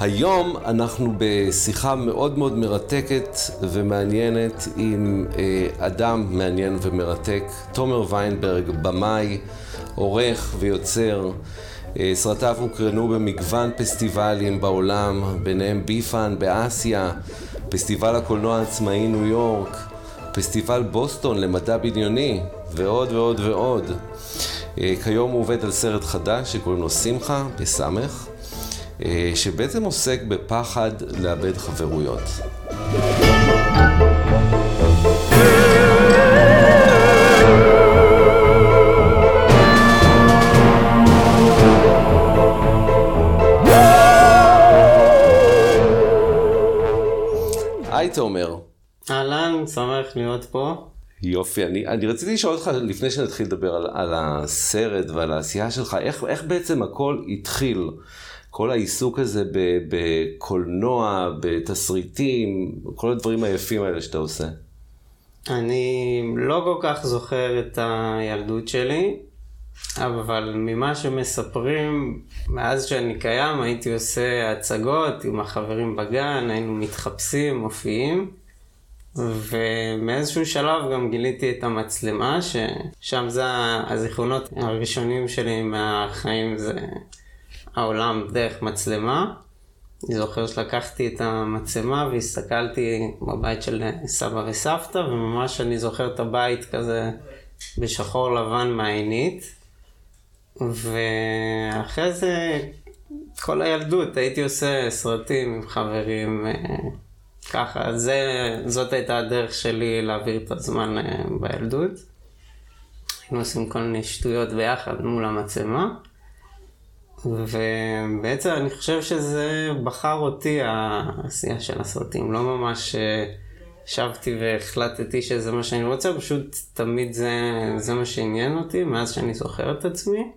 היום אנחנו בשיחה מאוד מאוד מרתקת ומעניינת עם אה, אדם מעניין ומרתק, תומר ויינברג, במאי, עורך ויוצר. אה, סרטיו הוקרנו במגוון פסטיבלים בעולם, ביניהם ביפן באסיה, פסטיבל הקולנוע העצמאי ניו יורק, פסטיבל בוסטון למדע בדיוני, ועוד ועוד ועוד. אה, כיום הוא עובד על סרט חדש שקוראים לו שמחה, בסמך. אה, שבעצם עוסק בפחד לאבד חברויות. היי תומר. אהלן, שמח להיות פה. יופי, אני, אני רציתי לשאול אותך לפני שנתחיל לדבר על, על הסרט ועל העשייה שלך, איך, איך בעצם הכל התחיל? כל העיסוק הזה בקולנוע, בתסריטים, כל הדברים היפים האלה שאתה עושה. אני לא כל כך זוכר את הילדות שלי, אבל ממה שמספרים, מאז שאני קיים הייתי עושה הצגות עם החברים בגן, היינו מתחפשים, מופיעים, ומאיזשהו שלב גם גיליתי את המצלמה, ששם זה הזיכרונות הראשונים שלי מהחיים, זה העולם דרך מצלמה. אני זוכר שלקחתי את המצלמה והסתכלתי בבית של סבא וסבתא, וממש אני זוכר את הבית כזה בשחור לבן מהעינית. ואחרי זה, כל הילדות הייתי עושה סרטים עם חברים, אה, ככה, זה, זאת הייתה הדרך שלי להעביר את הזמן אה, בילדות. היינו עושים כל מיני שטויות ביחד מול המצלמה. ובעצם אני חושב שזה בחר אותי העשייה של הסרטים, לא ממש אה, ישבתי והחלטתי שזה מה שאני רוצה, פשוט תמיד זה, זה מה שעניין אותי מאז שאני זוכר את עצמי.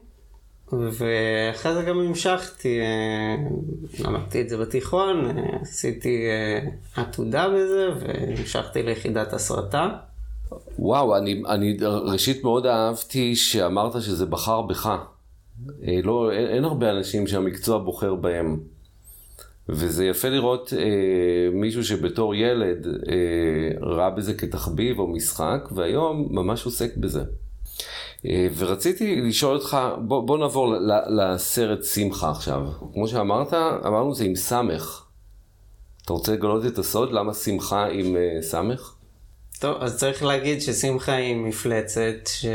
ואחרי זה גם המשכתי, אה, למדתי את זה בתיכון, אה, עשיתי עתודה בזה והמשכתי ליחידת הסרטה. וואו, אני, אני ראשית מאוד אהבתי שאמרת שזה בחר בך. אה, לא, אין, אין הרבה אנשים שהמקצוע בוחר בהם. וזה יפה לראות אה, מישהו שבתור ילד אה, ראה בזה כתחביב או משחק, והיום ממש עוסק בזה. אה, ורציתי לשאול אותך, בוא, בוא נעבור לסרט שמחה עכשיו. כמו שאמרת, אמרנו זה עם סמך. אתה רוצה לגלות את הסוד? למה שמחה עם אה, סמך? טוב, אז צריך להגיד ששמחה היא מפלצת, ש...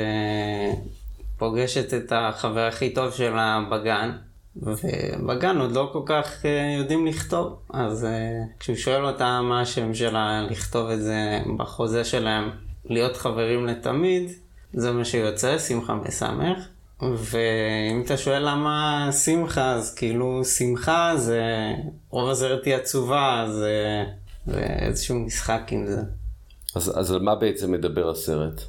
פוגשת את החבר הכי טוב שלה בגן, ובגן עוד לא כל כך אה, יודעים לכתוב. אז אה, כשהוא שואל אותה מה השם שלה, לכתוב את זה בחוזה שלהם, להיות חברים לתמיד, זה מה שיוצא, שמחה בסמך. ואם אתה שואל למה שמחה, אז כאילו שמחה זה, רוב הסרט היא עצובה, אז זה, זה איזשהו משחק עם זה. אז, אז על מה בעצם מדבר הסרט?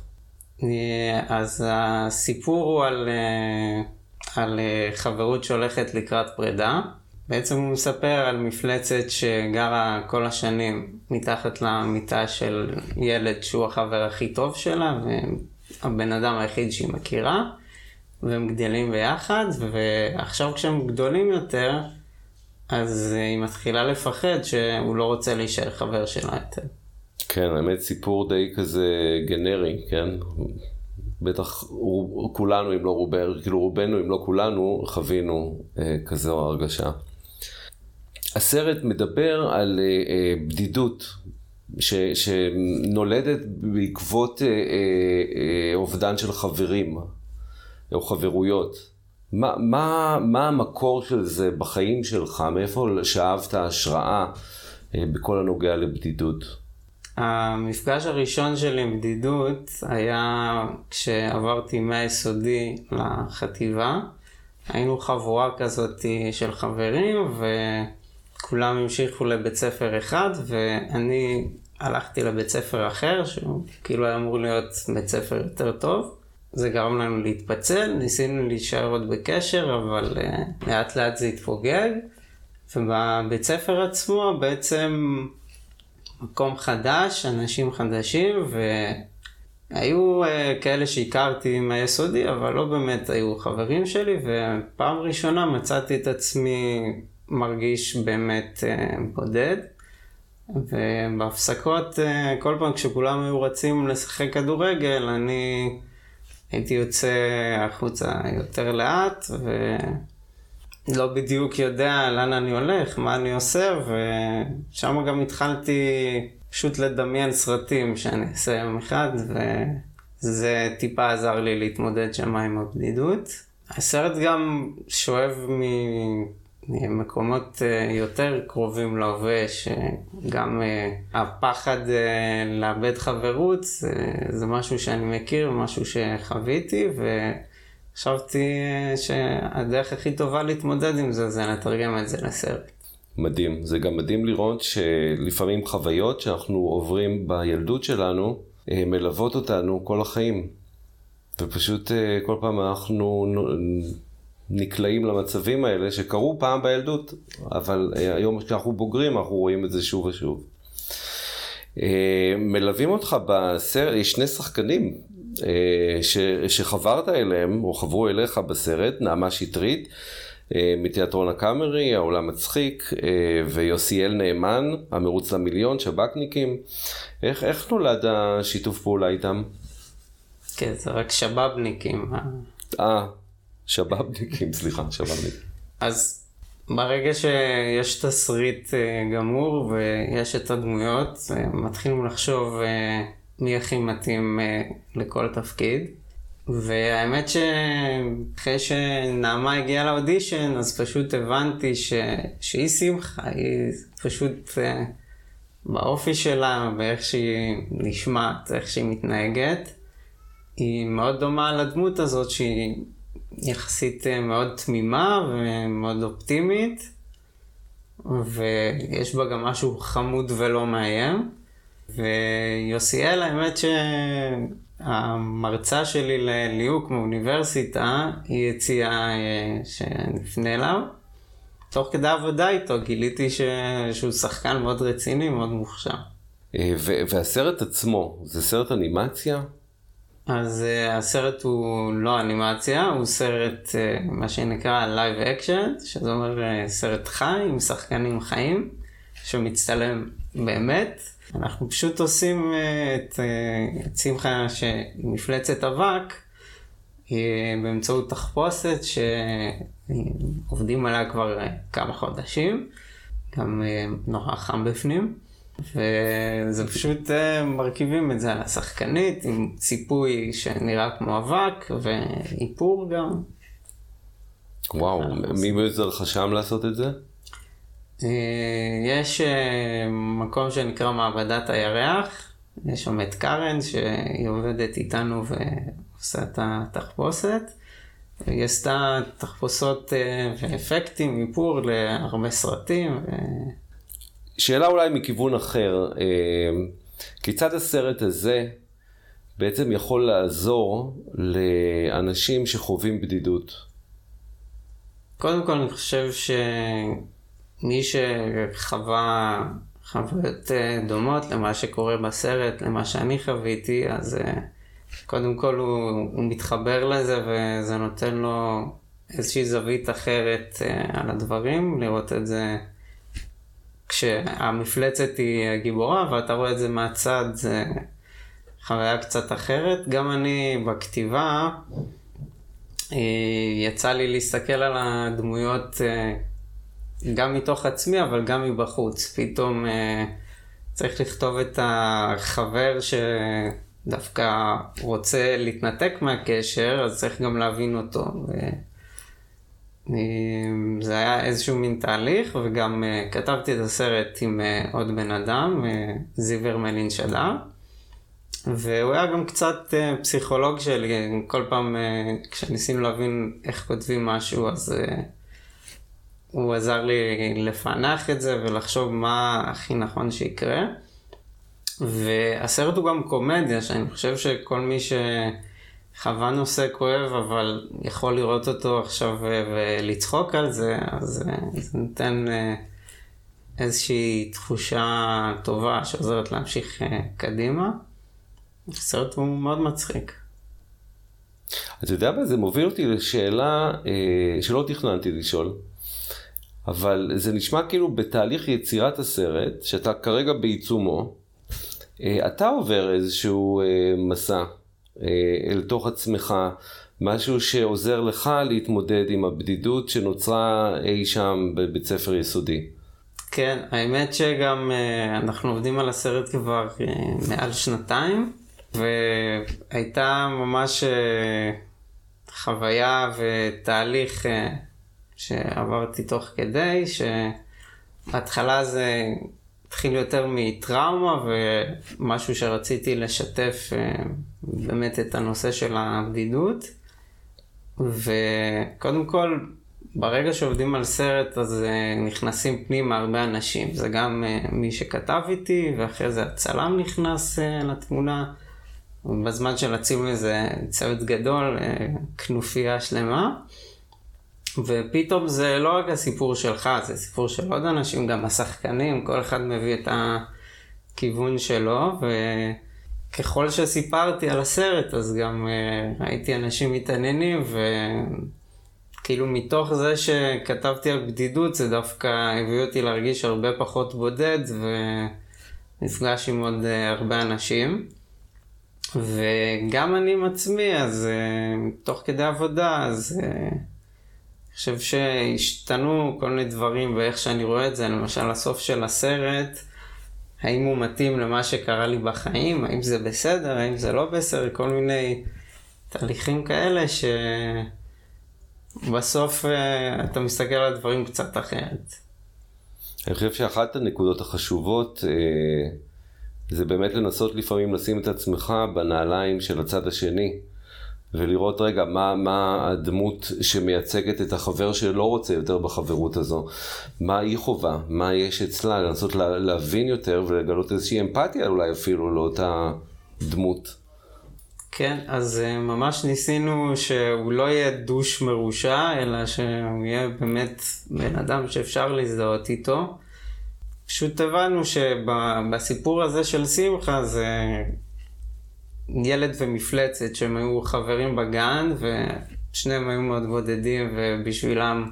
אז הסיפור הוא על, אה, על אה, חברות שהולכת לקראת פרידה. בעצם הוא מספר על מפלצת שגרה כל השנים מתחת למיטה של ילד שהוא החבר הכי טוב שלה, והבן אדם היחיד שהיא מכירה, והם גדלים ביחד, ועכשיו כשהם גדולים יותר, אז היא מתחילה לפחד שהוא לא רוצה להישאר חבר שלה יותר. כן, האמת סיפור די כזה גנרי, כן? בטח כולנו, אם לא רובנו, כאילו רובנו, אם לא כולנו, חווינו אה, כזו הרגשה. הסרט מדבר על אה, אה, בדידות ש, שנולדת בעקבות אה, אה, אה, אובדן של חברים או חברויות. מה, מה, מה המקור של זה בחיים שלך? מאיפה שאבת השראה אה, בכל הנוגע לבדידות? המפגש הראשון שלי עם בדידות היה כשעברתי מהיסודי לחטיבה. היינו חבורה כזאת של חברים וכולם המשיכו לבית ספר אחד ואני הלכתי לבית ספר אחר שהוא כאילו היה אמור להיות בית ספר יותר טוב. זה גרם לנו להתפצל, ניסינו להישאר עוד בקשר אבל uh, לאט לאט זה התפוגג ובבית ספר עצמו בעצם מקום חדש, אנשים חדשים, היו uh, כאלה שהכרתי מהיסודי, אבל לא באמת היו חברים שלי, ופעם ראשונה מצאתי את עצמי מרגיש באמת uh, בודד. ובהפסקות, uh, כל פעם כשכולם היו רצים לשחק כדורגל, אני הייתי יוצא החוצה יותר לאט, ולא בדיוק יודע לאן אני הולך, מה אני עושה, ושם גם התחלתי פשוט לדמיין סרטים שאני אעשה יום אחד, וזה טיפה עזר לי להתמודד שם עם הבדידות. הסרט גם שואב ממקומות אה, יותר קרובים להווה, שגם אה, הפחד אה, לאבד חברות זה משהו שאני מכיר, משהו שחוויתי, וחשבתי שהדרך הכי טובה להתמודד עם זה, זה לתרגם את זה לסרט. מדהים. זה גם מדהים לראות שלפעמים חוויות שאנחנו עוברים בילדות שלנו, מלוות אותנו כל החיים. ופשוט כל פעם אנחנו נקלעים למצבים האלה שקרו פעם בילדות, אבל אה, היום כשאנחנו בוגרים אנחנו רואים את זה שוב ושוב. מלווים אותך בסרט, יש שני שחקנים שחברת אליהם, או חברו אליך בסרט, נעמה שטרית אה, מתיאטרון הקאמרי, העולם מצחיק, אה, ויוסיאל נאמן, המרוץ למיליון, שב"כניקים. איך, איך נולד השיתוף פעולה איתם? כן, זה רק שבאבניקים. אה, אה שבאבניקים, סליחה, שבאבניקים. אז ברגע שיש תסריט גמור ויש את הדמויות, מתחילים לחשוב מי הכי מתאים לכל תפקיד. והאמת שאחרי שנעמה הגיעה לאודישן, אז פשוט הבנתי ש... שהיא שמחה, היא פשוט באופי שלה, באיך שהיא נשמעת, איך שהיא מתנהגת, היא מאוד דומה לדמות הזאת שהיא יחסית uh, מאוד תמימה ומאוד אופטימית, ויש בה גם משהו חמוד ולא מאיים. ויוסיאל, האמת ש... המרצה שלי לליהוק מאוניברסיטה, היא הציעה אה, שנפנה אליו. תוך כדי עבודה איתו גיליתי ש... שהוא שחקן מאוד רציני, מאוד מוכשר. אה, והסרט עצמו, זה סרט אנימציה? אז uh, הסרט הוא לא אנימציה, הוא סרט, uh, מה שנקרא Live Action, שזה אומר uh, סרט חי עם שחקנים חיים, שמצטלם באמת. אנחנו פשוט עושים אה, את, שמחה שמפלצת אבק אה, באמצעות תחפושת שעובדים עליה כבר כמה חודשים, גם נורא חם בפנים. וזה פשוט מרכיבים את זה על השחקנית עם ציפוי שנראה כמו אבק ואיפור גם. וואו, מי בעזר לך שם לעשות את זה? אה, יש אה, מקום שנקרא מעבדת הירח, יש שם את קארן שהיא עובדת איתנו ועושה את התחפושת. היא עשתה תחפושות אה, ואפקטים, איפור להרבה סרטים. ו... שאלה אולי מכיוון אחר, כיצד הסרט הזה בעצם יכול לעזור לאנשים שחווים בדידות? קודם כל אני חושב ש... מי שחווה חוויות אה, דומות למה שקורה בסרט, למה שאני חוויתי, אז אה, קודם כל הוא, הוא מתחבר לזה וזה נותן לו איזושהי זווית אחרת אה, על הדברים, לראות את זה כשהמפלצת היא הגיבורה ואתה רואה את זה מהצד, זה חוויה קצת אחרת. גם אני בכתיבה, יצא לי להסתכל על הדמויות גם מתוך עצמי, אבל גם מבחוץ. פתאום אה, צריך לכתוב את החבר שדווקא רוצה להתנתק מהקשר, אז צריך גם להבין אותו. ו... אה, זה היה איזשהו מין תהליך, וגם uh, כתבתי את הסרט עם uh, עוד בן אדם, uh, זיוור מלין שדר, והוא היה גם קצת פסיכולוג שלי, כל פעם כשניסינו להבין איך כותבים משהו, אז הוא עזר לי לפענח את זה ולחשוב מה הכי נכון שיקרה. והסרט הוא גם קומדיה, שאני חושב שכל מי שחווה נושא כואב, אבל יכול לראות אותו עכשיו ולצחוק על זה, אז זה נותן אה, איזושהי תחושה טובה שעוזרת להמשיך אה, קדימה. הסרט הוא מאוד מצחיק. אתה יודע מה, זה מוביל אותי לשאלה אה, שלא תכננתי לשאול, אבל זה נשמע כאילו בתהליך יצירת הסרט, שאתה כרגע בעיצומו, אה, אתה עובר איזשהו אה, מסע אה, אל תוך עצמך, משהו שעוזר לך להתמודד עם הבדידות שנוצרה אי שם בבית ספר יסודי. כן, האמת שגם אה, אנחנו עובדים על הסרט כבר אה, מעל שנתיים, והייתה ממש אה, חוויה ותהליך שעברתי תוך כדי, שבהתחלה זה התחיל יותר מטראומה ומשהו שרציתי לשתף באמת את הנושא של הבדידות. וקודם כל, ברגע שעובדים על סרט אז uh, נכנסים פנימה הרבה אנשים. זה גם uh, מי שכתב איתי, ואחרי זה הצלם נכנס לתמונה. בזמן של הצימי זה צוות גדול, כנופיה שלמה. ופתאום זה לא רק הסיפור שלך, זה סיפור של עוד אנשים, גם השחקנים, כל אחד מביא את הכיוון שלו, וככל שסיפרתי על הסרט, אז גם uh, ראיתי אנשים מתעניינים, ו... כאילו מתוך זה שכתבתי על בדידות, זה דווקא הביא אותי להרגיש הרבה פחות בודד, ונפגש עם עוד אה, הרבה אנשים. וגם אני עם עצמי, אז uh, תוך כדי עבודה, אז חושב שהשתנו כל מיני דברים באיך שאני רואה את זה, למשל הסוף של הסרט, האם הוא מתאים למה שקרה לי בחיים, האם זה בסדר, האם זה לא בסדר, כל מיני תהליכים כאלה ש... בסוף אה, אתה מסתכל על הדברים קצת אחרת. אני חושב שאחת הנקודות החשובות אה, זה באמת לנסות לפעמים לשים את עצמך בנעליים של הצד השני. ולראות רגע מה, מה הדמות שמייצגת את החבר שלא רוצה יותר בחברות הזו, מה היא חובה, מה יש אצלה, לנסות לה, להבין יותר ולגלות איזושהי אמפתיה אולי אפילו לאותה דמות. כן, אז אה, ממש ניסינו שהוא לא יהיה דוש מרושע, אלא שהוא יהיה באמת בן אדם שאפשר להזדהות איתו. פשוט הבנו שבסיפור הזה של שמחה זה ילד ומפלצת שהם היו חברים בגן ושניהם היו מאוד בודדים ובשבילם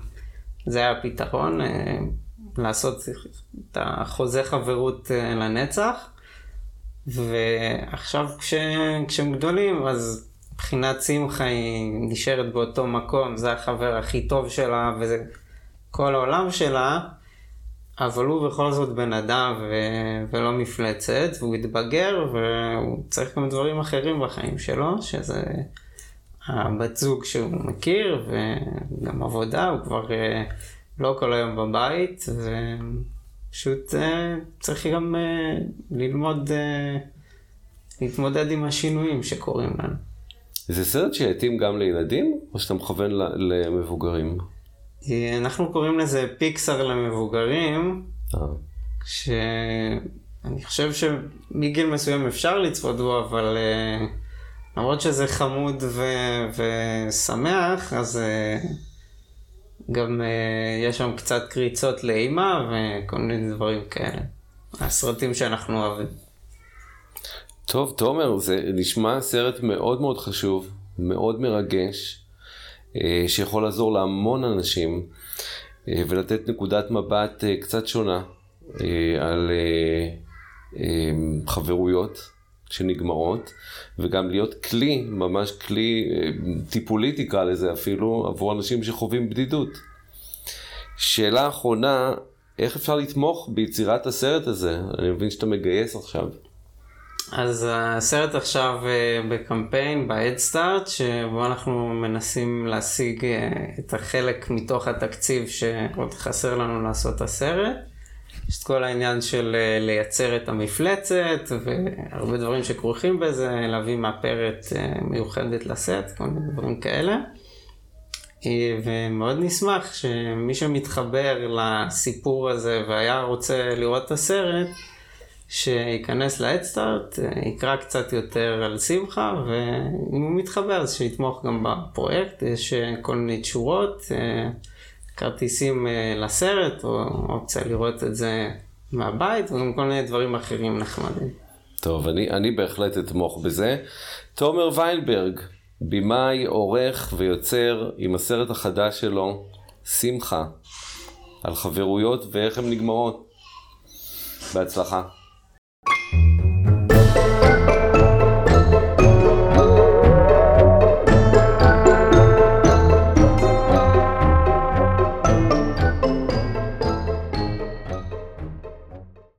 זה היה הפתרון, אה, לעשות את החוזה חברות אה, לנצח. ועכשיו כש, כשהם גדולים, אז מבחינת שמחה היא נשארת באותו מקום, זה החבר הכי טוב שלה וזה כל העולם שלה, אבל הוא בכל זאת בן אדם ו... ולא מפלצת, והוא התבגר והוא צריך גם דברים אחרים בחיים שלו, שזה הבת זוג שהוא מכיר וגם עבודה, הוא כבר אה, לא כל היום בבית. ו... פשוט uh, צריך גם uh, ללמוד להתמודד עם השינויים שקורים לנו. זה סרט שיתאים גם לילדים, או שאתה מכוון למבוגרים? אנחנו קוראים לזה פיקסאר למבוגרים, שאני חושב שמגיל מסוים אפשר לצפות בו, אבל uh, למרות שזה חמוד ו- ושמח, אז... Uh, גם יש שם קצת קריצות לאימה וכל מיני דברים כאלה. הסרטים שאנחנו אוהבים. טוב, תומר, זה נשמע סרט מאוד מאוד חשוב, מאוד מרגש, שיכול לעזור להמון אנשים uh, ולתת נקודת מבט uh, קצת שונה על חברויות. שנגמרות, וגם להיות כלי, ממש כלי אה, טיפולי תקרא לזה אפילו, עבור אנשים שחווים בדידות. שאלה אחרונה, איך אפשר לתמוך ביצירת הסרט הזה? אני מבין שאתה מגייס עכשיו. אז הסרט עכשיו אה, בקמפיין, ב-Headstart, שבו אנחנו מנסים להשיג אה, את החלק מתוך התקציב שעוד חסר לנו לעשות את הסרט. יש את כל העניין של אה, לייצר את המפלצת והרבה דברים שכרוכים בזה, להביא מאפרת מיוחדת לסט, כל מיני דברים כאלה. ומאוד נשמח שמי שמתחבר לסיפור הזה והיה רוצה לראות את הסרט, שייכנס ל-Headstart, יקרא קצת יותר על שמחה, ואם הוא מתחבר אז שיתמוך גם בפרויקט, יש כל מיני תשורות. כרטיסים אה, לסרט, או אופציה לראות את זה מהבית, וגם כל מיני דברים אחרים נחמדים. טוב, אני, אני בהחלט אתמוך בזה. תומר ויינברג, במאי, עורך ויוצר עם הסרט החדש שלו, שמחה, על חברויות ואיך הן נגמרות. בהצלחה.